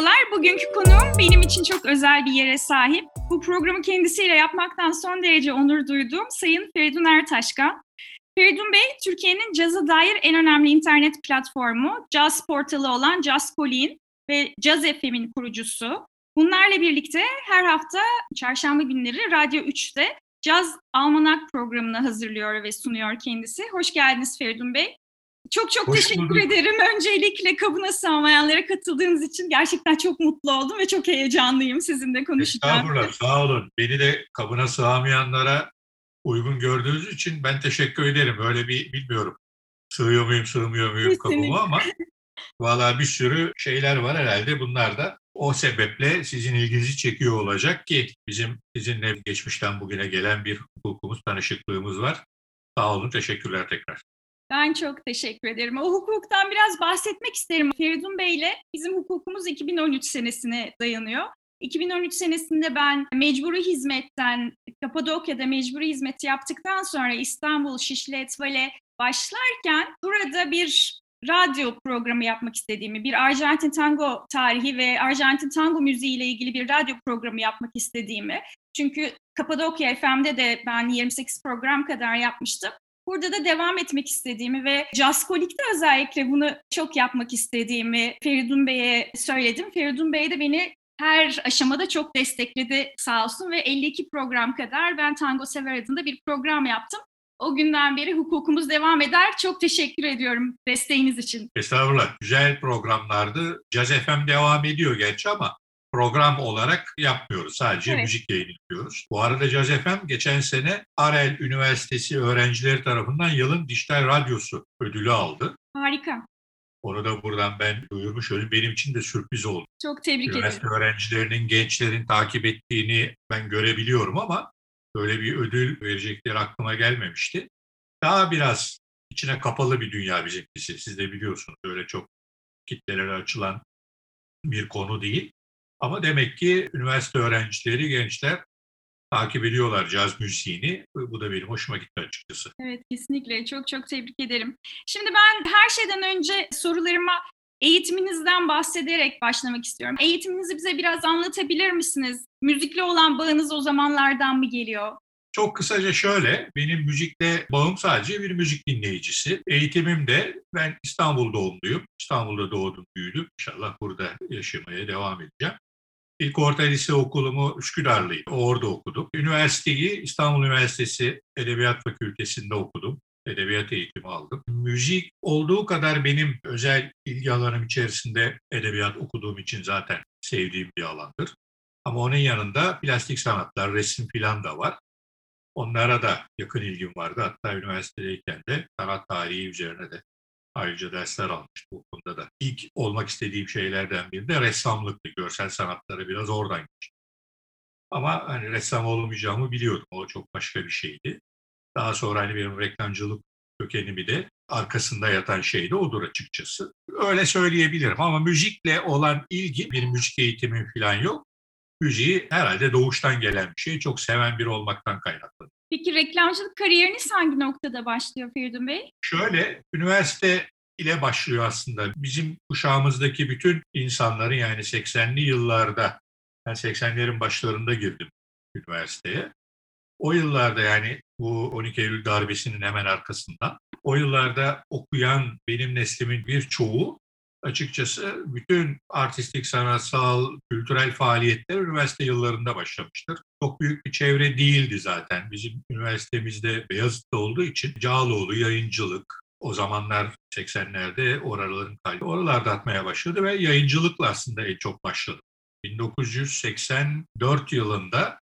Merhabalar, bugünkü konuğum benim için çok özel bir yere sahip. Bu programı kendisiyle yapmaktan son derece onur duyduğum Sayın Feridun Ertaşkan. Feridun Bey, Türkiye'nin caza dair en önemli internet platformu, caz portalı olan Jazz Colin ve Caz FM'in kurucusu. Bunlarla birlikte her hafta çarşamba günleri Radyo 3'te Caz Almanak programını hazırlıyor ve sunuyor kendisi. Hoş geldiniz Feridun Bey. Çok çok Hoş teşekkür bulduk. ederim. Öncelikle kabına sığmayanlara katıldığınız için gerçekten çok mutlu oldum ve çok heyecanlıyım sizinle konuşacağım. Estağfurullah, sağ olun. Beni de kabına sığamayanlara uygun gördüğünüz için ben teşekkür ederim. Öyle bir bilmiyorum sığıyor muyum, sığmıyor muyum kabıma ama valla bir sürü şeyler var herhalde. Bunlar da o sebeple sizin ilginizi çekiyor olacak ki bizim sizinle geçmişten bugüne gelen bir hukukumuz, tanışıklığımız var. Sağ olun, teşekkürler tekrar. Ben çok teşekkür ederim. O hukuktan biraz bahsetmek isterim. Feridun Bey ile bizim hukukumuz 2013 senesine dayanıyor. 2013 senesinde ben mecburi hizmetten, Kapadokya'da mecburi hizmet yaptıktan sonra İstanbul Şişli Etvale başlarken burada bir radyo programı yapmak istediğimi, bir Arjantin tango tarihi ve Arjantin tango müziği ile ilgili bir radyo programı yapmak istediğimi. Çünkü Kapadokya FM'de de ben 28 program kadar yapmıştım. Burada da devam etmek istediğimi ve Jazzkolik'te özellikle bunu çok yapmak istediğimi Feridun Bey'e söyledim. Feridun Bey de beni her aşamada çok destekledi sağ olsun ve 52 program kadar ben Tango Sever adında bir program yaptım. O günden beri hukukumuz devam eder. Çok teşekkür ediyorum desteğiniz için. Estağfurullah. Güzel programlardı. Jazz FM devam ediyor gerçi ama program olarak yapmıyoruz. Sadece evet. müzik yayını yapıyoruz. Bu arada Caz FM geçen sene Arel Üniversitesi öğrencileri tarafından yılın dijital radyosu ödülü aldı. Harika. Onu da buradan ben duyurmuş olayım. Benim için de sürpriz oldu. Çok tebrik ederim. Üniversite öğrencilerinin, gençlerin takip ettiğini ben görebiliyorum ama böyle bir ödül verecekleri aklıma gelmemişti. Daha biraz içine kapalı bir dünya bizimkisi. Siz de biliyorsunuz öyle çok kitlelere açılan bir konu değil. Ama demek ki üniversite öğrencileri, gençler takip ediyorlar caz müziğini. Bu da benim hoşuma gitti açıkçası. Evet kesinlikle. Çok çok tebrik ederim. Şimdi ben her şeyden önce sorularıma eğitiminizden bahsederek başlamak istiyorum. Eğitiminizi bize biraz anlatabilir misiniz? Müzikle olan bağınız o zamanlardan mı geliyor? Çok kısaca şöyle, benim müzikle bağım sadece bir müzik dinleyicisi. Eğitimim de ben İstanbul doğumluyum. İstanbul'da doğdum, büyüdüm. İnşallah burada yaşamaya devam edeceğim. İlk orta lise okulumu Üsküdar'lıyım. Orada okudum. Üniversiteyi İstanbul Üniversitesi Edebiyat Fakültesi'nde okudum. Edebiyat eğitimi aldım. Müzik olduğu kadar benim özel ilgi alanım içerisinde edebiyat okuduğum için zaten sevdiğim bir alandır. Ama onun yanında plastik sanatlar, resim filan da var. Onlara da yakın ilgim vardı. Hatta üniversitedeyken de sanat tarihi üzerine de Ayrıca dersler almıştım bu konuda da. İlk olmak istediğim şeylerden biri de ressamlıktı. Görsel sanatlara biraz oradan geçtim. Ama hani ressam olmayacağımı biliyordum. O çok başka bir şeydi. Daha sonra hani benim reklamcılık kökenimi de arkasında yatan şey de odur açıkçası. Öyle söyleyebilirim ama müzikle olan ilgi, bir müzik eğitimim falan yok. Müziği herhalde doğuştan gelen bir şey. Çok seven biri olmaktan kaynaklı. Peki reklamcılık kariyeriniz hangi noktada başlıyor Feridun Bey? Şöyle, üniversite ile başlıyor aslında. Bizim kuşağımızdaki bütün insanları yani 80'li yıllarda, ben 80'lerin başlarında girdim üniversiteye. O yıllarda yani bu 12 Eylül darbesinin hemen arkasından, o yıllarda okuyan benim neslimin birçoğu açıkçası bütün artistik, sanatsal, kültürel faaliyetler üniversite yıllarında başlamıştır. Çok büyük bir çevre değildi zaten. Bizim üniversitemizde Beyazıt'ta olduğu için Cağaloğlu, yayıncılık, o zamanlar 80'lerde oraların kalbi oralarda atmaya başladı ve yayıncılıkla aslında en çok başladı. 1984 yılında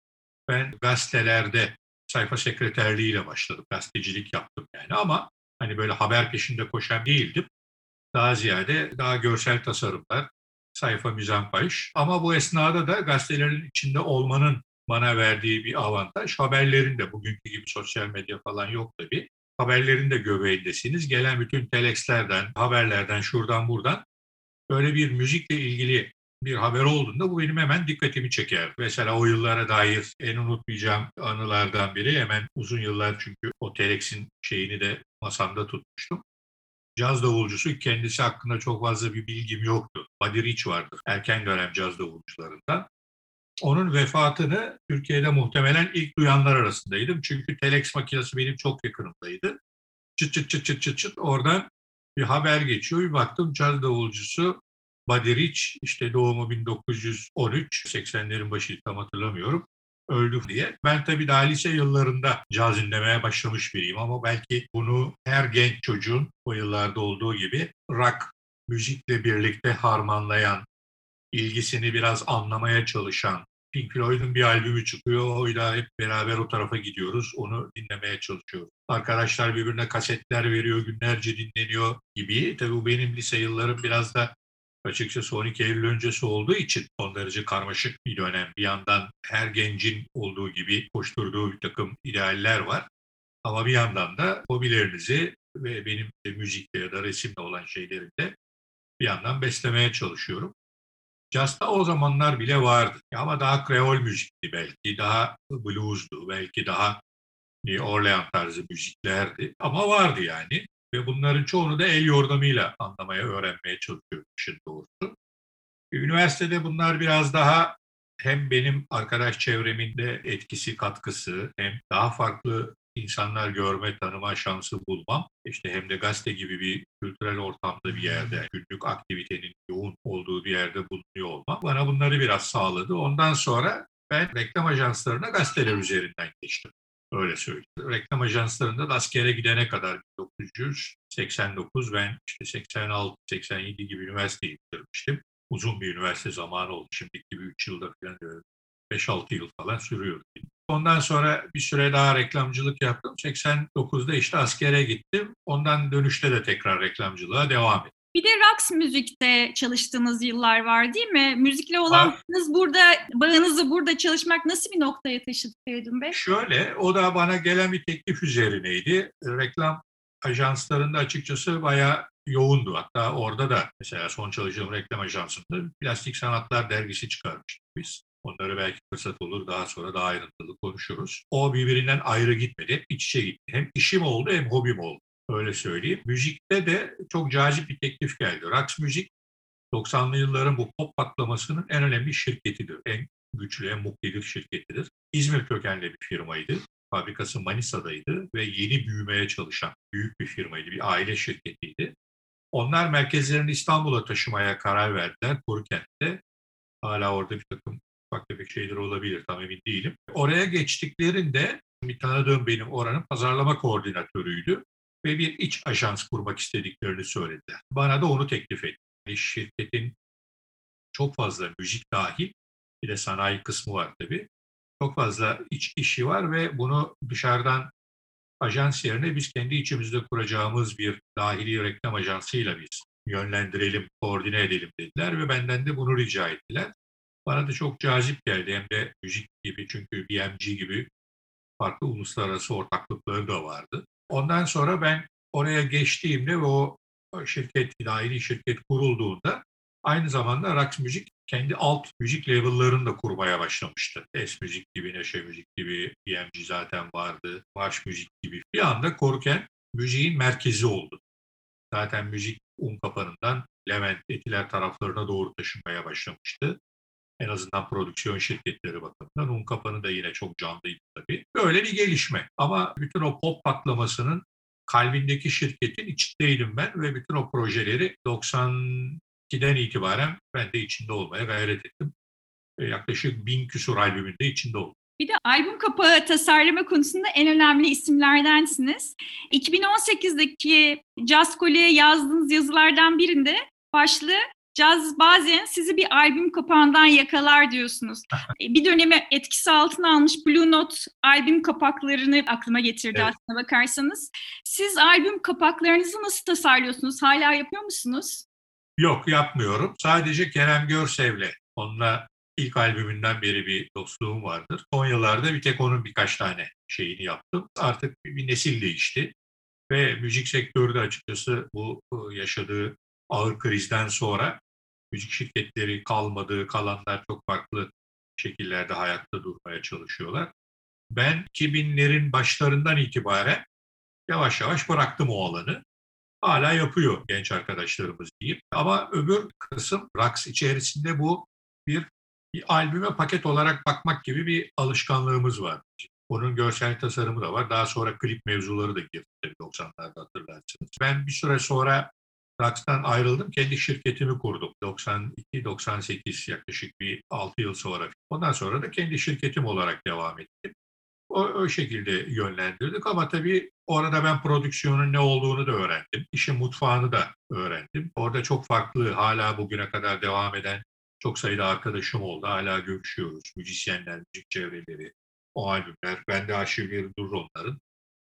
ben gazetelerde sayfa sekreterliğiyle başladım. Gazetecilik yaptım yani ama hani böyle haber peşinde koşan değildim. Daha ziyade daha görsel tasarımlar, sayfa mizampaj. Ama bu esnada da gazetelerin içinde olmanın bana verdiği bir avantaj. Haberlerin de bugünkü gibi sosyal medya falan yok tabii. Haberlerin de göbeğindesiniz. Gelen bütün telexlerden, haberlerden, şuradan buradan böyle bir müzikle ilgili bir haber olduğunda bu benim hemen dikkatimi çeker. Mesela o yıllara dair en unutmayacağım anılardan biri hemen uzun yıllar çünkü o telex'in şeyini de masamda tutmuştum caz davulcusu kendisi hakkında çok fazla bir bilgim yoktu. Buddy Rich vardır. Erken dönem caz davulcularından. Onun vefatını Türkiye'de muhtemelen ilk duyanlar arasındaydım. Çünkü telex makinesi benim çok yakınımdaydı. Çıt çıt çıt çıt çıt çıt oradan bir haber geçiyor. Bir baktım caz davulcusu Buddy Rich işte doğumu 1913, 80'lerin başı tam hatırlamıyorum öldü diye. Ben tabii daha lise yıllarında caz dinlemeye başlamış biriyim ama belki bunu her genç çocuğun o yıllarda olduğu gibi rock müzikle birlikte harmanlayan, ilgisini biraz anlamaya çalışan, Pink Floyd'un bir albümü çıkıyor, oyla hep beraber o tarafa gidiyoruz, onu dinlemeye çalışıyoruz. Arkadaşlar birbirine kasetler veriyor, günlerce dinleniyor gibi. Tabii bu benim lise yıllarım biraz da açıkçası 12 Eylül öncesi olduğu için son derece karmaşık bir dönem. Bir yandan her gencin olduğu gibi koşturduğu bir takım idealler var. Ama bir yandan da hobilerinizi ve benim de müzikle ya da resimle olan şeyleri de bir yandan beslemeye çalışıyorum. Jazz'da o zamanlar bile vardı. Ama daha kreol müzikti belki, daha bluesdu, belki daha New Orleans tarzı müziklerdi. Ama vardı yani. Ve bunların çoğunu da el yordamıyla anlamaya, öğrenmeye çalışıyorum işin doğrusu. Üniversitede bunlar biraz daha hem benim arkadaş çevremin de etkisi, katkısı, hem daha farklı insanlar görme, tanıma şansı bulmam. İşte hem de gazete gibi bir kültürel ortamda bir yerde, günlük aktivitenin yoğun olduğu bir yerde bulunuyor olmam bana bunları biraz sağladı. Ondan sonra ben reklam ajanslarına gazeteler üzerinden geçtim. Öyle söyleyeyim. Reklam ajanslarında da askere gidene kadar 1989 ben işte 86-87 gibi üniversiteyi bitirmiştim. Uzun bir üniversite zamanı oldu. Şimdiki gibi 3 yılda falan 5-6 yıl falan sürüyor. Ondan sonra bir süre daha reklamcılık yaptım. 89'da işte askere gittim. Ondan dönüşte de tekrar reklamcılığa devam ettim. Bir de Rax Müzik'te çalıştığınız yıllar var değil mi? Müzikle olanınız burada, bağınızı burada çalışmak nasıl bir noktaya taşıdı Feridun Bey? Şöyle, o da bana gelen bir teklif üzerineydi. Reklam ajanslarında açıkçası bayağı yoğundu. Hatta orada da mesela son çalıştığım reklam ajansında Plastik Sanatlar dergisi çıkarmıştık biz. Onları belki fırsat olur daha sonra daha ayrıntılı konuşuruz. O birbirinden ayrı gitmedi. İç içe gitti. Hem işim oldu hem hobim oldu. Öyle söyleyeyim. Müzikte de çok cazip bir teklif geldi. Rax Müzik 90'lı yılların bu pop patlamasının en önemli şirketidir. En güçlü, en muktedir şirketidir. İzmir kökenli bir firmaydı. Fabrikası Manisa'daydı ve yeni büyümeye çalışan büyük bir firmaydı. Bir aile şirketiydi. Onlar merkezlerini İstanbul'a taşımaya karar verdiler. Kurkent'te. Hala orada bir takım ufak tefek şeyler olabilir tam emin değilim. Oraya geçtiklerinde bir tanıdığım benim oranın pazarlama koordinatörüydü ve bir iç ajans kurmak istediklerini söylediler. Bana da onu teklif etti. Şirketin çok fazla müzik dahil bir de sanayi kısmı var tabii. Çok fazla iç işi var ve bunu dışarıdan ajans yerine biz kendi içimizde kuracağımız bir dahili reklam ajansıyla biz yönlendirelim, koordine edelim dediler ve benden de bunu rica ettiler. Bana da çok cazip geldi hem de müzik gibi çünkü BMG gibi farklı uluslararası ortaklıkları da vardı. Ondan sonra ben oraya geçtiğimde ve o şirket, dahili şirket kurulduğunda aynı zamanda Rax Müzik kendi alt müzik label'larını da kurmaya başlamıştı. Es Müzik gibi, Neşe Müzik gibi, BMG zaten vardı, Marş Müzik gibi. Bir anda Koruken müziğin merkezi oldu. Zaten müzik un kapanından Levent, Etiler taraflarına doğru taşınmaya başlamıştı. En azından prodüksiyon şirketleri bakımından. Un kapanı da yine çok canlıydı tabii. Böyle bir gelişme. Ama bütün o pop patlamasının kalbindeki şirketin içindeydim ben ve bütün o projeleri 92'den itibaren ben de içinde olmaya gayret ettim. Yaklaşık bin küsur albümünde içinde oldum. Bir de albüm kapağı tasarlama konusunda en önemli isimlerdensiniz. 2018'deki Jazz yazdığınız yazılardan birinde başlığı Caz bazen sizi bir albüm kapağından yakalar diyorsunuz. Bir dönemi etkisi altına almış Blue Note albüm kapaklarını aklıma getirdi evet. aslına bakarsanız. Siz albüm kapaklarınızı nasıl tasarlıyorsunuz? Hala yapıyor musunuz? Yok yapmıyorum. Sadece Kerem Görsev'le onunla ilk albümünden beri bir dostluğum vardır. Son yıllarda bir tek onun birkaç tane şeyini yaptım. Artık bir nesil değişti ve müzik sektörü de açıkçası bu yaşadığı ağır krizden sonra müzik şirketleri kalmadı, kalanlar çok farklı şekillerde hayatta durmaya çalışıyorlar. Ben 2000'lerin başlarından itibaren yavaş yavaş bıraktım o alanı. hala yapıyor genç arkadaşlarımız diyeyim. Ama öbür kısım Raks içerisinde bu bir, bir albüme paket olarak bakmak gibi bir alışkanlığımız var. Onun görsel tasarımı da var. Daha sonra klip mevzuları da girdi tabii 90'larda hatırlarsınız. Ben bir süre sonra Raks'tan ayrıldım. Kendi şirketimi kurdum. 92-98 yaklaşık bir 6 yıl sonra. Ondan sonra da kendi şirketim olarak devam ettim. O, o şekilde yönlendirdik ama tabii orada ben prodüksiyonun ne olduğunu da öğrendim. İşin mutfağını da öğrendim. Orada çok farklı hala bugüne kadar devam eden çok sayıda arkadaşım oldu. Hala görüşüyoruz. Müzisyenler, müzik çevreleri, o albümler. Ben de arşivleri durur onların.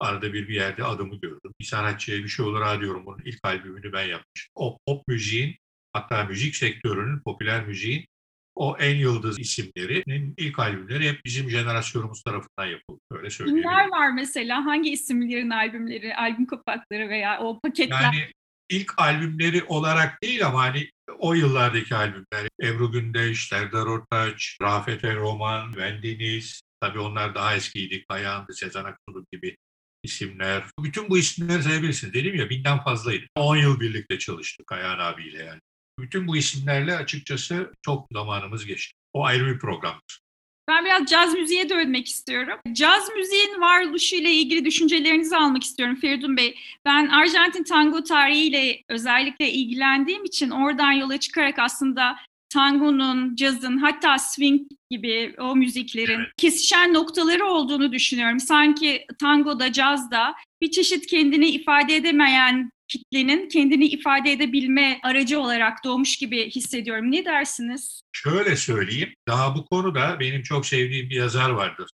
Arada bir bir yerde adımı gördüm. Bir sanatçıya bir şey olur ha diyorum. Bunun ilk albümünü ben yapmıştım. O pop müziğin hatta müzik sektörünün, popüler müziğin o en yıldız isimlerinin ilk albümleri hep bizim jenerasyonumuz tarafından yapıldı. Öyle söyleyebilirim. Kimler var mesela? Hangi isimlerin albümleri, albüm kapakları veya o paketler? Yani ilk albümleri olarak değil ama hani o yıllardaki albümler. Ebru Gündeş, Serdar Ortaç, Rafet El Roman, Vendiniz. Tabii onlar daha eskiydi. Kayahan'dı, Sezen Aksu gibi isimler. Bütün bu isimleri sayabilirsiniz. Dedim ya binden fazlaydı. 10 yıl birlikte çalıştık Kayahan abiyle yani. Bütün bu isimlerle açıkçası çok zamanımız geçti. O ayrı bir programdır. Ben biraz caz müziğe dönmek istiyorum. Caz müziğin varoluşuyla ilgili düşüncelerinizi almak istiyorum Feridun Bey. Ben Arjantin tango tarihiyle özellikle ilgilendiğim için oradan yola çıkarak aslında tangonun, cazın hatta swing gibi o müziklerin kesişen noktaları olduğunu düşünüyorum. Sanki tangoda, cazda bir çeşit kendini ifade edemeyen kitlenin kendini ifade edebilme aracı olarak doğmuş gibi hissediyorum. Ne dersiniz? Şöyle söyleyeyim, daha bu konuda benim çok sevdiğim bir yazar vardır.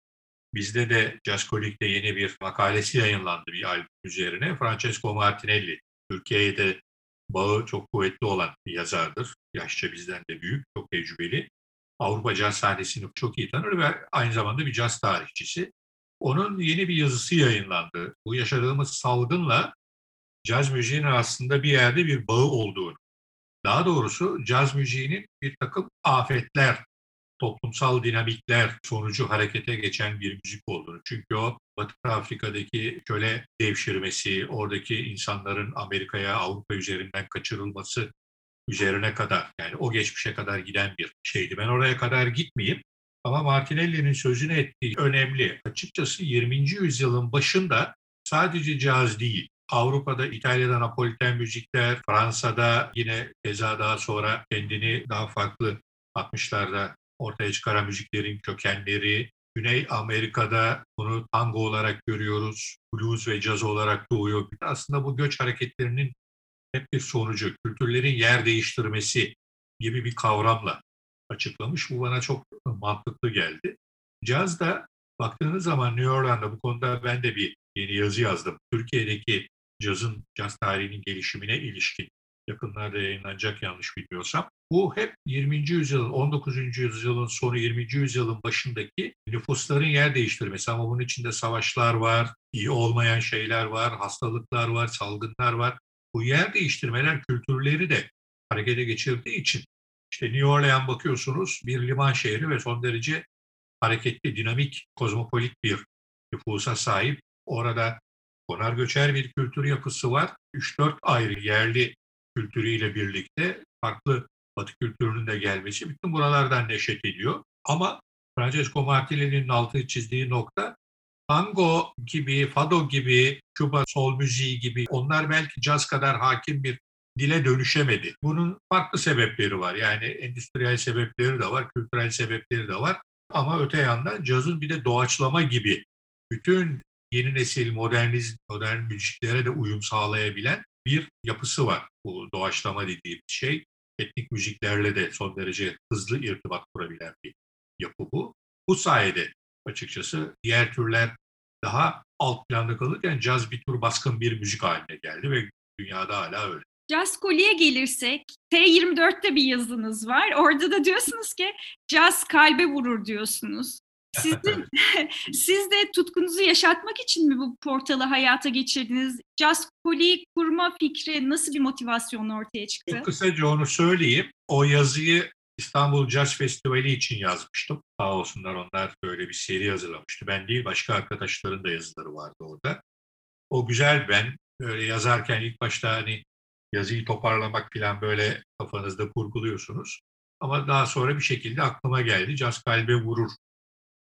Bizde de Jazzkolik'te yeni bir makalesi yayınlandı bir albüm üzerine. Francesco Martinelli, Türkiye'de bağı çok kuvvetli olan bir yazardır. Yaşça bizden de büyük, çok tecrübeli. Avrupa caz sahnesini çok iyi tanır ve aynı zamanda bir caz tarihçisi. Onun yeni bir yazısı yayınlandı. Bu yaşadığımız salgınla caz müziğinin aslında bir yerde bir bağı olduğunu, daha doğrusu caz müziğinin bir takım afetler, toplumsal dinamikler sonucu harekete geçen bir müzik olduğunu. Çünkü o Batı Afrika'daki köle devşirmesi, oradaki insanların Amerika'ya, Avrupa üzerinden kaçırılması üzerine kadar, yani o geçmişe kadar giden bir şeydi. Ben oraya kadar gitmeyeyim. Ama Martinelli'nin sözünü ettiği önemli. Açıkçası 20. yüzyılın başında sadece caz değil, Avrupa'da İtalya'da Napoliten müzikler, Fransa'da yine keza daha sonra kendini daha farklı 60'larda ortaya çıkaran müziklerin kökenleri, Güney Amerika'da bunu tango olarak görüyoruz, blues ve caz olarak doğuyor. Aslında bu göç hareketlerinin hep bir sonucu, kültürlerin yer değiştirmesi gibi bir kavramla açıklamış. Bu bana çok mantıklı geldi. Caz da baktığınız zaman New Orleans'da bu konuda ben de bir yeni yazı yazdım. Türkiye'deki cazın, caz tarihinin gelişimine ilişkin yakınlarda yayınlanacak yanlış bilmiyorsam. Bu hep 20. yüzyılın, 19. yüzyılın sonu 20. yüzyılın başındaki nüfusların yer değiştirmesi. Ama bunun içinde savaşlar var, iyi olmayan şeyler var, hastalıklar var, salgınlar var. Bu yer değiştirmeler kültürleri de harekete geçirdiği için işte New Orleans bakıyorsunuz bir liman şehri ve son derece hareketli, dinamik, kozmopolit bir nüfusa sahip. Orada konar göçer bir kültür yapısı var. 3-4 ayrı yerli kültürüyle birlikte farklı Batı kültürünün de gelmesi bütün buralardan neşet ediyor. Ama Francesco Martinelli'nin altı çizdiği nokta tango gibi, fado gibi, Küba sol müziği gibi onlar belki caz kadar hakim bir dile dönüşemedi. Bunun farklı sebepleri var. Yani endüstriyel sebepleri de var, kültürel sebepleri de var. Ama öte yandan cazın bir de doğaçlama gibi bütün yeni nesil modernizm, modern müziklere de uyum sağlayabilen bir yapısı var. Bu doğaçlama dediğim şey etnik müziklerle de son derece hızlı irtibat kurabilen bir yapı bu. Bu sayede açıkçası diğer türler daha alt planda kalırken caz bir tür baskın bir müzik haline geldi ve dünyada hala öyle. Jazz Koli'ye gelirsek, T24'te bir yazınız var. Orada da diyorsunuz ki caz kalbe vurur diyorsunuz. Sizin, siz de tutkunuzu yaşatmak için mi bu portalı hayata geçirdiniz? Jazz Koli'yi kurma fikri nasıl bir motivasyonla ortaya çıktı? Çok kısaca onu söyleyeyim. O yazıyı İstanbul Jazz Festivali için yazmıştım. Sağ olsunlar onlar böyle bir seri hazırlamıştı. Ben değil başka arkadaşların da yazıları vardı orada. O güzel ben böyle yazarken ilk başta hani yazıyı toparlamak falan böyle kafanızda kurguluyorsunuz. Ama daha sonra bir şekilde aklıma geldi. Caz kalbe vurur.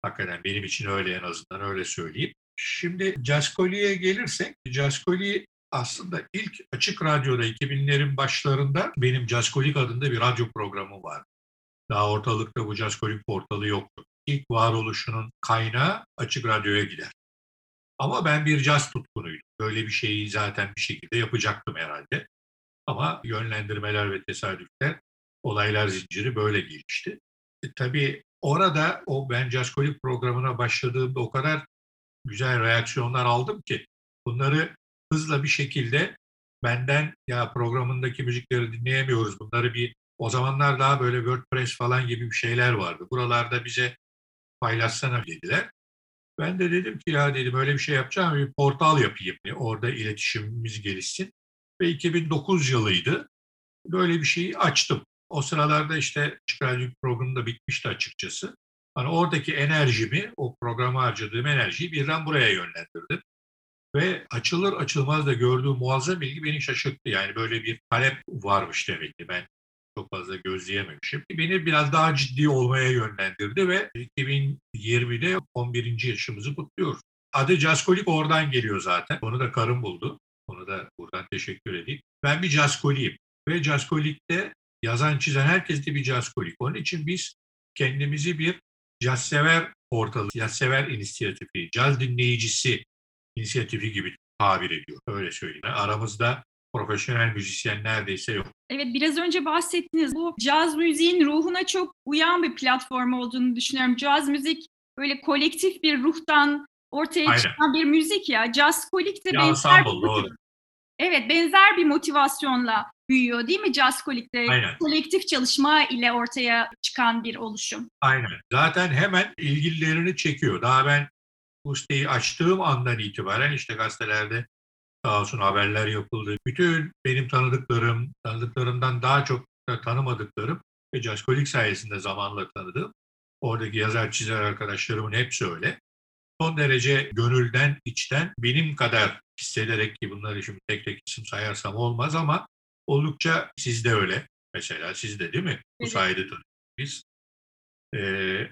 Hakikaten benim için öyle en azından öyle söyleyeyim. Şimdi Jazzkoli'ye gelirsek, Jazzkoli aslında ilk açık radyoda 2000'lerin başlarında benim Jazzkolik adında bir radyo programı vardı. Daha ortalıkta bu Jazzkolik portalı yoktu. İlk varoluşunun kaynağı açık radyoya gider. Ama ben bir caz tutkunuydum. Böyle bir şeyi zaten bir şekilde yapacaktım herhalde. Ama yönlendirmeler ve tesadüfler, olaylar zinciri böyle gelişti. E, tabii orada o ben Jazzkolik programına başladığımda o kadar güzel reaksiyonlar aldım ki bunları hızla bir şekilde benden ya programındaki müzikleri dinleyemiyoruz. Bunları bir o zamanlar daha böyle WordPress falan gibi bir şeyler vardı. Buralarda bize paylaşsana dediler. Ben de dedim ki ya dedim öyle bir şey yapacağım bir portal yapayım. Orada iletişimimiz gelişsin. Ve 2009 yılıydı. Böyle bir şeyi açtım. O sıralarda işte Çıkar programı da bitmişti açıkçası. Hani oradaki enerjimi, o programa harcadığım enerjiyi birden buraya yönlendirdim. Ve açılır açılmaz da gördüğüm muazzam ilgi beni şaşırttı. Yani böyle bir talep varmış demek ki ben çok fazla gözleyememişim. Beni biraz daha ciddi olmaya yönlendirdi ve 2020'de 11. yaşımızı kutluyoruz. Adı Jazzkolik oradan geliyor zaten. Onu da karım buldu. Onu da buradan teşekkür edeyim. Ben bir jazzkoliyim ve jazzkolikte yazan çizen herkes de bir jazzkolik. Onun için biz kendimizi bir cazsever portalı, cazsever inisiyatifi, caz dinleyicisi inisiyatifi gibi tabir ediyor. Öyle söyleyeyim. Aramızda profesyonel müzisyen neredeyse yok. Evet biraz önce bahsettiniz. Bu caz müziğin ruhuna çok uyan bir platform olduğunu düşünüyorum. Caz müzik böyle kolektif bir ruhtan ortaya Aynen. çıkan bir müzik ya. Caz kolik de benzer bir doğru. Evet benzer bir motivasyonla büyüyor değil mi Jazz Kolik'te? Aynen. Kolektif çalışma ile ortaya çıkan bir oluşum. Aynen. Zaten hemen ilgililerini çekiyor. Daha ben bu siteyi açtığım andan itibaren işte gazetelerde sağ olsun haberler yapıldı. Bütün benim tanıdıklarım, tanıdıklarımdan daha çok da tanımadıklarım ve Jazzkolik sayesinde zamanla tanıdığım oradaki yazar çizer arkadaşlarımın hepsi öyle. Son derece gönülden, içten benim kadar hissederek ki bunları şimdi tek tek isim sayarsam olmaz ama oldukça siz de öyle. Mesela siz de değil mi? Bu sayede tanıdık biz. Ee,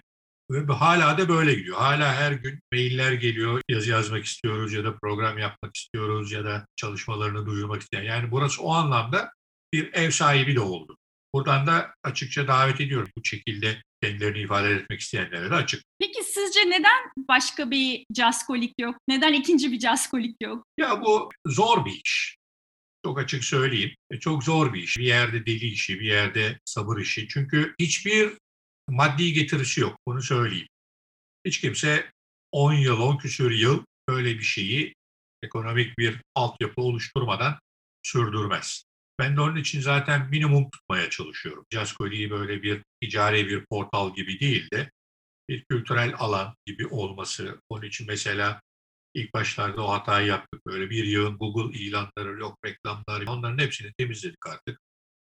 ve hala da böyle gidiyor. Hala her gün mailler geliyor. Yazı yazmak istiyoruz ya da program yapmak istiyoruz ya da çalışmalarını duyurmak isteyen. Yani burası o anlamda bir ev sahibi de oldu. Buradan da açıkça davet ediyorum bu şekilde kendilerini ifade etmek isteyenlere de açık. Peki sizce neden başka bir jazzkolik yok? Neden ikinci bir jazzkolik yok? Ya bu zor bir iş. Çok açık söyleyeyim. E, çok zor bir iş. Bir yerde deli işi, bir yerde sabır işi. Çünkü hiçbir maddi getirisi yok. Bunu söyleyeyim. Hiç kimse 10 yıl, 10 küsur yıl böyle bir şeyi ekonomik bir altyapı oluşturmadan sürdürmez. Ben de onun için zaten minimum tutmaya çalışıyorum. Jazzkoli'yi böyle bir ticari bir portal gibi değil de bir kültürel alan gibi olması. Onun için mesela ilk başlarda o hatayı yaptık. Böyle bir yığın Google ilanları, yok reklamlar, onların hepsini temizledik artık.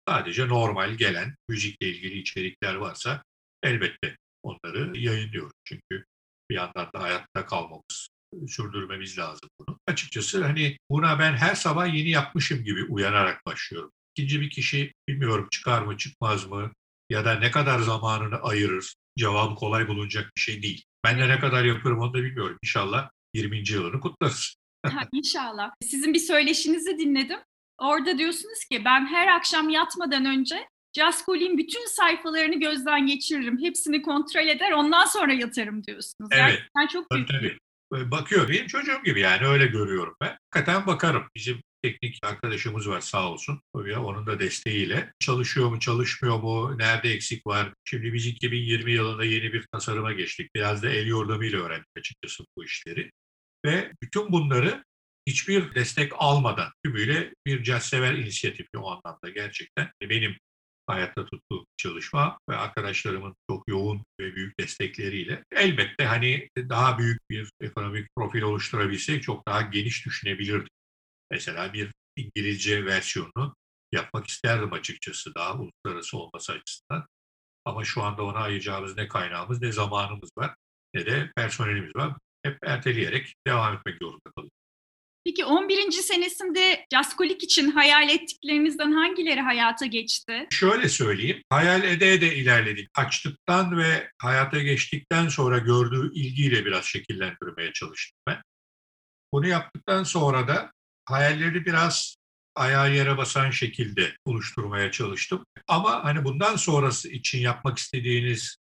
Sadece normal gelen müzikle ilgili içerikler varsa elbette onları yayınlıyoruz. Çünkü bir yandan da hayatta kalmamız, sürdürmemiz lazım bunu. Açıkçası hani buna ben her sabah yeni yapmışım gibi uyanarak başlıyorum. İkinci bir kişi bilmiyorum çıkar mı çıkmaz mı ya da ne kadar zamanını ayırır cevabı kolay bulunacak bir şey değil. Ben de ne kadar yaparım onu da bilmiyorum. İnşallah 20. yılını kutlarız. ha, inşallah. Sizin bir söyleşinizi dinledim. Orada diyorsunuz ki ben her akşam yatmadan önce Jazzkol'in bütün sayfalarını gözden geçiririm. Hepsini kontrol eder ondan sonra yatarım diyorsunuz. Evet. Gerçekten çok büyük. Tabii, tabii. Bakıyor benim çocuğum gibi yani öyle görüyorum ben. Hakikaten bakarım. Bizim teknik arkadaşımız var sağ olsun. Tabii onun da desteğiyle. Çalışıyor mu, çalışmıyor mu, nerede eksik var? Şimdi biz 2020 yılında yeni bir tasarıma geçtik. Biraz da el yordamıyla öğrendik açıkçası bu işleri. Ve bütün bunları hiçbir destek almadan tümüyle bir jazzsever inisiyatifi o anlamda gerçekten. Benim hayatta tuttuğum çalışma ve arkadaşlarımın çok yoğun ve büyük destekleriyle elbette hani daha büyük bir ekonomik profil oluşturabilsek çok daha geniş düşünebilirdik. Mesela bir İngilizce versiyonu yapmak isterdim açıkçası daha uluslararası olması açısından. Ama şu anda ona ayıracağımız ne kaynağımız ne zamanımız var ne de personelimiz var. Hep erteleyerek devam etmek zorunda kalıyoruz. Peki 11. senesinde Jazzkolik için hayal ettiklerinizden hangileri hayata geçti? Şöyle söyleyeyim, hayal ede ede ilerledik. Açtıktan ve hayata geçtikten sonra gördüğü ilgiyle biraz şekillendirmeye çalıştım ben. Bunu yaptıktan sonra da hayalleri biraz ayağı yere basan şekilde oluşturmaya çalıştım. Ama hani bundan sonrası için yapmak istediğiniz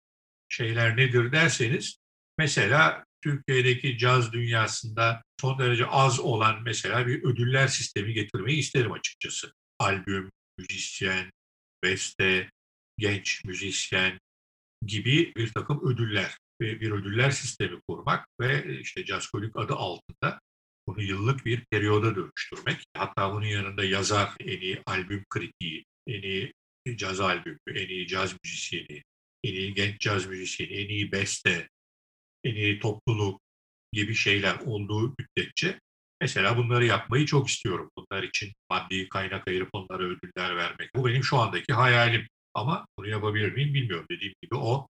şeyler nedir derseniz, mesela Türkiye'deki caz dünyasında son derece az olan mesela bir ödüller sistemi getirmeyi isterim açıkçası. Albüm, müzisyen, beste, genç müzisyen gibi bir takım ödüller ve bir ödüller sistemi kurmak ve işte Jazzkolik adı altında bunu yıllık bir periyoda dönüştürmek. Hatta bunun yanında yazar, en iyi albüm kritiği, en iyi caz albümü, en iyi caz müzisyeni, en iyi genç caz müzisyeni, en iyi beste, topluluk gibi şeyler olduğu müddetçe mesela bunları yapmayı çok istiyorum. Bunlar için maddi kaynak ayırıp onlara ödüller vermek. Bu benim şu andaki hayalim. Ama bunu yapabilir miyim bilmiyorum. Dediğim gibi o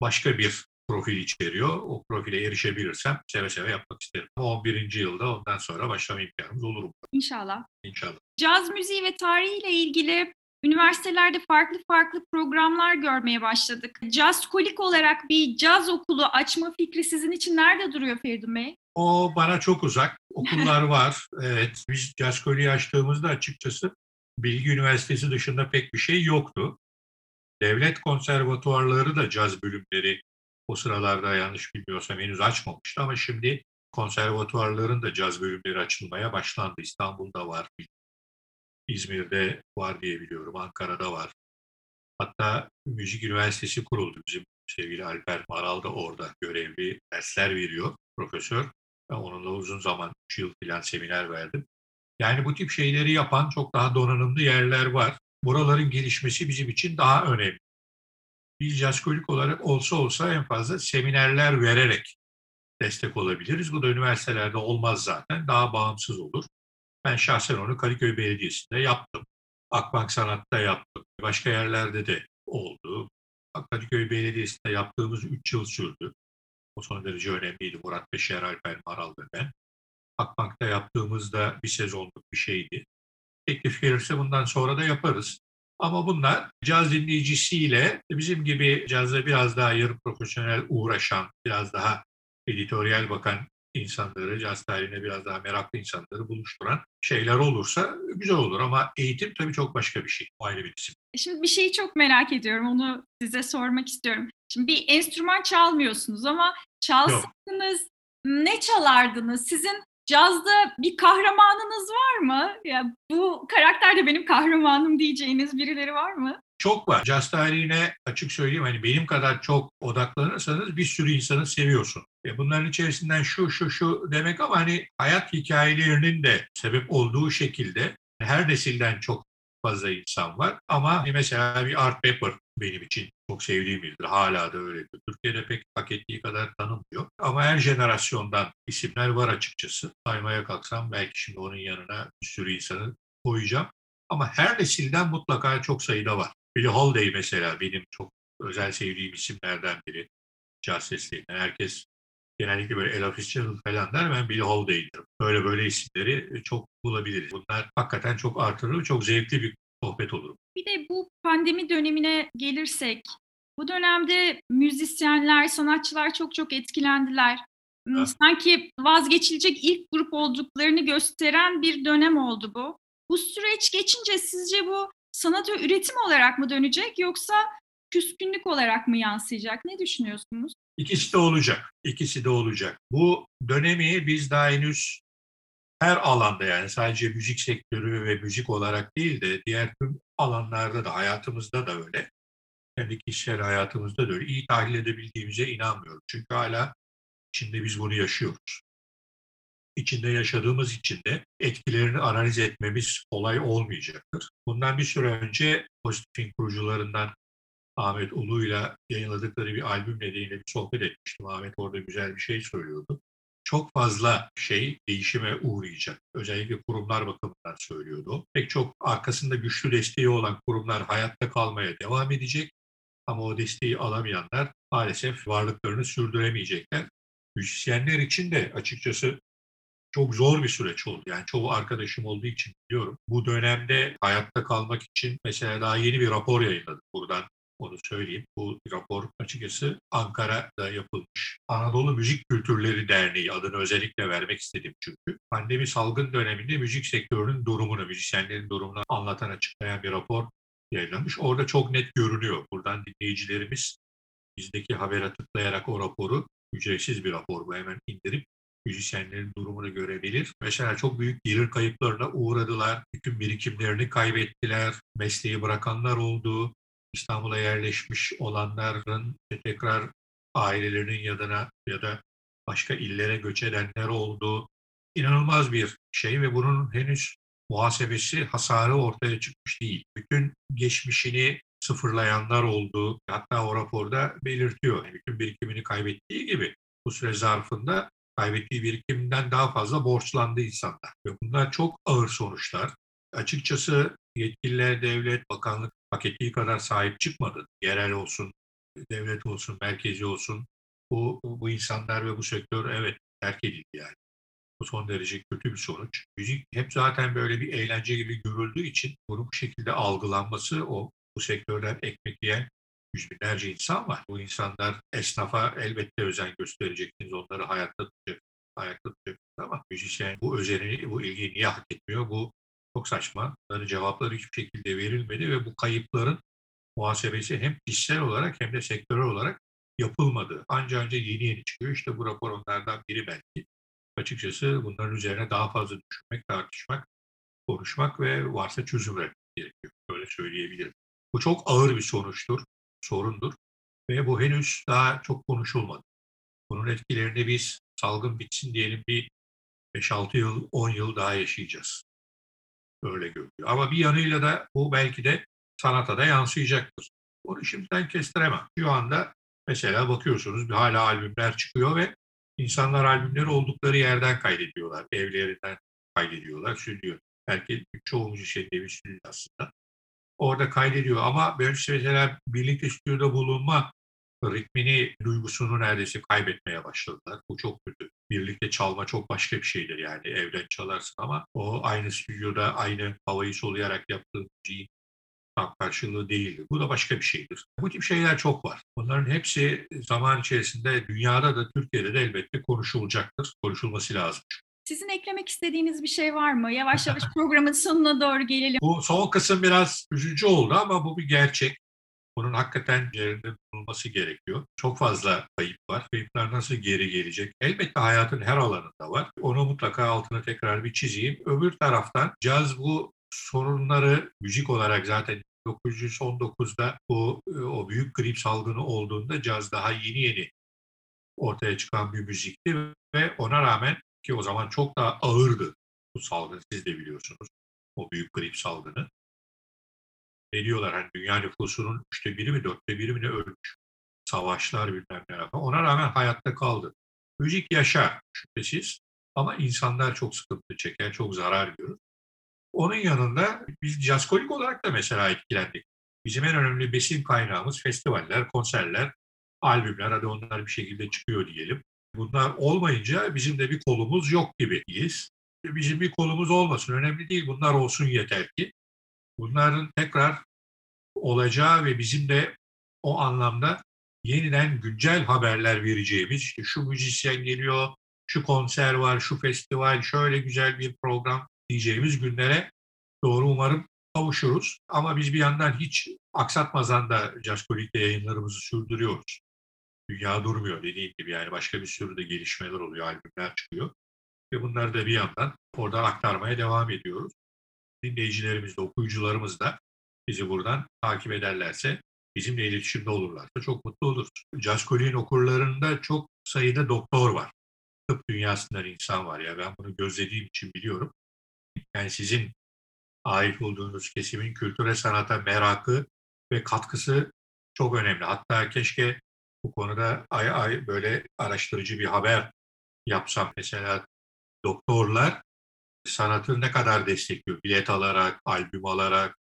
başka bir profil içeriyor. O profile erişebilirsem seve seve yapmak isterim. 11. yılda ondan sonra başlama imkanımız olur. İnşallah. İnşallah. Caz müziği ve tarihiyle ilgili üniversitelerde farklı farklı programlar görmeye başladık. Caz kolik olarak bir caz okulu açma fikri sizin için nerede duruyor Feridun Bey? O bana çok uzak. Okullar var. Evet. Biz caz koliği açtığımızda açıkçası Bilgi Üniversitesi dışında pek bir şey yoktu. Devlet konservatuarları da caz bölümleri o sıralarda yanlış bilmiyorsam henüz açmamıştı ama şimdi konservatuarların da caz bölümleri açılmaya başlandı. İstanbul'da var, İzmir'de var diye biliyorum, Ankara'da var. Hatta Müzik Üniversitesi kuruldu. Bizim sevgili Alper Maral da orada görevli dersler veriyor, profesör. Ben onunla uzun zaman, 3 yıl falan seminer verdim. Yani bu tip şeyleri yapan çok daha donanımlı yerler var. Buraların gelişmesi bizim için daha önemli. Biz jazzkolik olarak olsa olsa en fazla seminerler vererek destek olabiliriz. Bu da üniversitelerde olmaz zaten. Daha bağımsız olur. Ben şahsen onu Kadıköy Belediyesi'nde yaptım. Akbank Sanat'ta yaptım. Başka yerlerde de oldu. Kadıköy Belediyesi'nde yaptığımız 3 yıl sürdü. O son derece önemliydi. Murat Beşer, Alper Maral ve ben. Akbank'ta yaptığımızda bir sezonluk bir şeydi. Teklif gelirse bundan sonra da yaparız. Ama bunlar caz dinleyicisiyle bizim gibi cazla biraz daha yarı profesyonel uğraşan, biraz daha editoryal bakan insanları, caz tarihine biraz daha meraklı insanları buluşturan şeyler olursa güzel olur. Ama eğitim tabii çok başka bir şey. O ayrı bir isim. E şimdi bir şeyi çok merak ediyorum. Onu size sormak istiyorum. Şimdi bir enstrüman çalmıyorsunuz ama çalsaydınız ne çalardınız? Sizin cazda bir kahramanınız var mı? Ya bu karakter de benim kahramanım diyeceğiniz birileri var mı? Çok var. Caz tarihine açık söyleyeyim hani benim kadar çok odaklanırsanız bir sürü insanı seviyorsun. E bunların içerisinden şu şu şu demek ama hani hayat hikayelerinin de sebep olduğu şekilde her nesilden çok fazla insan var. Ama mesela bir Art Pepper benim için çok sevdiğim biridir. Hala da öyledir. Türkiye'de pek hak ettiği kadar tanınmıyor. Ama her jenerasyondan isimler var açıkçası. Saymaya kalksam belki şimdi onun yanına bir sürü insanı koyacağım. Ama her nesilden mutlaka çok sayıda var. Billie Holiday mesela benim çok özel sevdiğim isimlerden biri. Caz seslerinden. Herkes genellikle böyle Ella Fitzgerald falan der ben Billie Holiday derim. Böyle böyle isimleri çok bulabiliriz. Bunlar hakikaten çok artırır, çok zevkli bir sohbet olur. Bir de bu pandemi dönemine gelirsek, bu dönemde müzisyenler, sanatçılar çok çok etkilendiler. Evet. Sanki vazgeçilecek ilk grup olduklarını gösteren bir dönem oldu bu. Bu süreç geçince sizce bu sanata üretim olarak mı dönecek yoksa küskünlük olarak mı yansıyacak? Ne düşünüyorsunuz? İkisi de olacak. İkisi de olacak. Bu dönemi biz daha henüz her alanda yani sadece müzik sektörü ve müzik olarak değil de diğer tüm alanlarda da hayatımızda da öyle. Kendi kişisel hayatımızda da öyle. İyi tahlil edebildiğimize inanmıyorum. Çünkü hala içinde biz bunu yaşıyoruz. İçinde yaşadığımız için de etkilerini analiz etmemiz kolay olmayacaktır. Bundan bir süre önce Pozitif'in kurucularından Ahmet Ulu'yla yayınladıkları bir albüm nedeniyle bir sohbet etmiştim. Ahmet orada güzel bir şey söylüyordu çok fazla şey değişime uğrayacak. Özellikle kurumlar bakımından söylüyordu. Pek çok arkasında güçlü desteği olan kurumlar hayatta kalmaya devam edecek. Ama o desteği alamayanlar maalesef varlıklarını sürdüremeyecekler. Müzisyenler için de açıkçası çok zor bir süreç oldu. Yani çoğu arkadaşım olduğu için biliyorum. Bu dönemde hayatta kalmak için mesela daha yeni bir rapor yayınladık buradan onu söyleyeyim. Bu rapor açıkçası Ankara'da yapılmış. Anadolu Müzik Kültürleri Derneği adını özellikle vermek istedim çünkü. Pandemi salgın döneminde müzik sektörünün durumunu, müzisyenlerin durumunu anlatan, açıklayan bir rapor yayınlamış. Orada çok net görünüyor. Buradan dinleyicilerimiz bizdeki habere tıklayarak o raporu, ücretsiz bir rapor bu hemen indirip müzisyenlerin durumunu görebilir. Mesela çok büyük gelir kayıplarına uğradılar. Bütün birikimlerini kaybettiler. Mesleği bırakanlar oldu. İstanbul'a yerleşmiş olanların tekrar ailelerinin yanına ya da başka illere göç edenler oldu. İnanılmaz bir şey ve bunun henüz muhasebesi, hasarı ortaya çıkmış değil. Bütün geçmişini sıfırlayanlar oldu. Hatta o raporda belirtiyor. Bütün birikimini kaybettiği gibi bu süre zarfında kaybettiği birikiminden daha fazla borçlandı insanlar. Ve bunlar çok ağır sonuçlar. Açıkçası yetkililer, devlet, bakanlık hak ettiği kadar sahip çıkmadı. Yerel olsun, devlet olsun, merkezi olsun. Bu, bu insanlar ve bu sektör evet terk edildi yani. Bu son derece kötü bir sonuç. Müzik hep zaten böyle bir eğlence gibi görüldüğü için bunun bu şekilde algılanması o bu sektörden ekmek yiyen yüz binlerce insan var. Bu insanlar esnafa elbette özen göstereceksiniz. Onları hayatta tutacak, ayakta tutacaksınız ama müzisyen bu özeni, bu ilgiyi niye hak etmiyor? Bu çok saçma. Bunların cevapları hiçbir şekilde verilmedi ve bu kayıpların muhasebesi hem kişisel olarak hem de sektörel olarak yapılmadı. Anca anca yeni yeni çıkıyor. İşte bu rapor onlardan biri belki. Açıkçası bunların üzerine daha fazla düşünmek, tartışmak, konuşmak ve varsa çözüm üretmek gerekiyor. Böyle söyleyebilirim. Bu çok ağır bir sonuçtur, sorundur ve bu henüz daha çok konuşulmadı. Bunun etkilerini biz salgın bitsin diyelim bir 5-6 yıl, 10 yıl daha yaşayacağız. Öyle görünüyor. Ama bir yanıyla da bu belki de sanata da yansıyacaktır. Onu şimdiden kestiremem. Şu anda mesela bakıyorsunuz hala albümler çıkıyor ve insanlar albümleri oldukları yerden kaydediyorlar. Evlerinden kaydediyorlar, stüdyo. Belki çoğu müzisyenin evi stüdyo aslında. Orada kaydediyor ama böyle mesela birlikte stüdyoda bulunma ritmini, duygusunu neredeyse kaybetmeye başladılar. Bu çok kötü. Birlikte çalma çok başka bir şeydir yani. Evden çalarsın ama o aynı stüdyoda aynı havayı soluyarak yaptığın müziğin tam karşılığı değildir. Bu da başka bir şeydir. Bu tip şeyler çok var. Bunların hepsi zaman içerisinde dünyada da Türkiye'de de elbette konuşulacaktır. Konuşulması lazım. Sizin eklemek istediğiniz bir şey var mı? Yavaş yavaş programın sonuna doğru gelelim. Bu son kısım biraz üzücü oldu ama bu bir gerçek. Bunun hakikaten yerinde bulunması gerekiyor. Çok fazla kayıp var. Kayıplar nasıl geri gelecek? Elbette hayatın her alanında var. Onu mutlaka altına tekrar bir çizeyim. Öbür taraftan caz bu sorunları müzik olarak zaten 1919'da bu o büyük grip salgını olduğunda caz daha yeni yeni ortaya çıkan bir müzikti ve ona rağmen ki o zaman çok daha ağırdı bu salgın siz de biliyorsunuz o büyük grip salgını ne diyorlar hani dünya nüfusunun üçte biri mi dörtte biri mi ne ölmüş. Savaşlar bilmem ne falan. Ona rağmen hayatta kaldı. Müzik yaşar şüphesiz ama insanlar çok sıkıntı çeker, çok zarar görür. Onun yanında biz jazzkolik olarak da mesela etkilendik. Bizim en önemli besin kaynağımız festivaller, konserler, albümler, hadi onlar bir şekilde çıkıyor diyelim. Bunlar olmayınca bizim de bir kolumuz yok gibiyiz. Bizim bir kolumuz olmasın, önemli değil. Bunlar olsun yeter ki bunların tekrar olacağı ve bizim de o anlamda yeniden güncel haberler vereceğimiz, işte şu müzisyen geliyor, şu konser var, şu festival, şöyle güzel bir program diyeceğimiz günlere doğru umarım kavuşuruz. Ama biz bir yandan hiç aksatmadan da Jazzkolik'te yayınlarımızı sürdürüyoruz. Dünya durmuyor dediğim gibi yani başka bir sürü de gelişmeler oluyor, albümler çıkıyor. Ve bunları da bir yandan oradan aktarmaya devam ediyoruz dinleyicilerimiz de, okuyucularımız da bizi buradan takip ederlerse, bizimle iletişimde olurlarsa çok mutlu oluruz. Jazzkolik'in okurlarında çok sayıda doktor var. Tıp dünyasından insan var ya ben bunu gözlediğim için biliyorum. Yani sizin ait olduğunuz kesimin kültüre sanata merakı ve katkısı çok önemli. Hatta keşke bu konuda ay ay böyle araştırıcı bir haber yapsam mesela doktorlar sanatı ne kadar destekliyor? Bilet alarak, albüm alarak,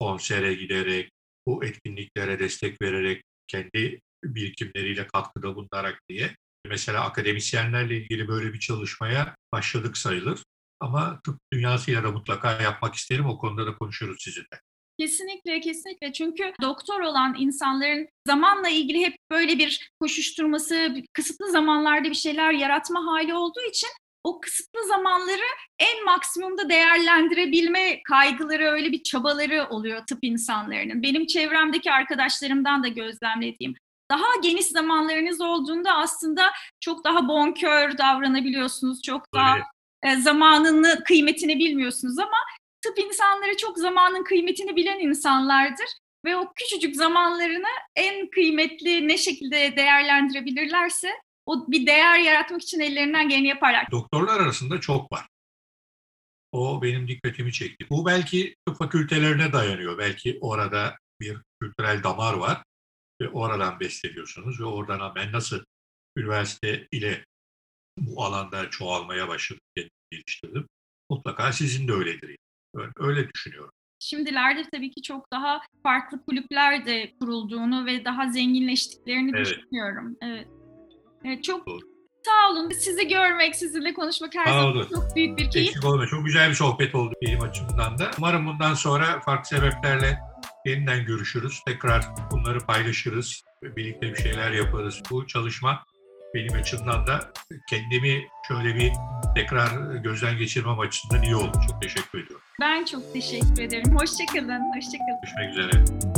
konsere giderek, bu etkinliklere destek vererek, kendi birikimleriyle katkıda bulunarak diye. Mesela akademisyenlerle ilgili böyle bir çalışmaya başladık sayılır. Ama tıp dünyasıyla da mutlaka yapmak isterim. O konuda da konuşuruz sizinle. Kesinlikle, kesinlikle. Çünkü doktor olan insanların zamanla ilgili hep böyle bir koşuşturması, kısıtlı zamanlarda bir şeyler yaratma hali olduğu için o kısıtlı zamanları en maksimumda değerlendirebilme kaygıları, öyle bir çabaları oluyor tıp insanlarının. Benim çevremdeki arkadaşlarımdan da gözlemlediğim. Daha geniş zamanlarınız olduğunda aslında çok daha bonkör davranabiliyorsunuz, çok daha Öyle. zamanını, kıymetini bilmiyorsunuz ama tıp insanları çok zamanın kıymetini bilen insanlardır ve o küçücük zamanlarını en kıymetli ne şekilde değerlendirebilirlerse o bir değer yaratmak için ellerinden geleni yaparlar. Doktorlar arasında çok var. O benim dikkatimi çekti. Bu belki tıp fakültelerine dayanıyor. Belki orada bir kültürel damar var ve oradan besleniyorsunuz ve oradan "Ha, ben nasıl üniversite ile bu alanda çoğalmaya başladım, geliştirdim. Mutlaka sizin de öyledir. Öyle, düşünüyorum. Şimdilerde tabii ki çok daha farklı kulüpler de kurulduğunu ve daha zenginleştiklerini Evet. düşünüyorum. Evet. Evet, çok Doğru. sağ olun. Sizi görmek, sizinle konuşmak her Sağ zaman olun. çok büyük bir keyif. Eksik olma. Çok güzel bir sohbet oldu benim açımdan da. Umarım bundan sonra farklı sebeplerle yeniden görüşürüz. Tekrar bunları paylaşırız. Birlikte bir şeyler yaparız. Bu çalışma benim açımdan da kendimi şöyle bir tekrar gözden geçirmem açısından iyi oldu. Çok teşekkür ediyorum. Ben çok teşekkür ederim. Hoşçakalın. Hoşçakalın. Görüşmek üzere.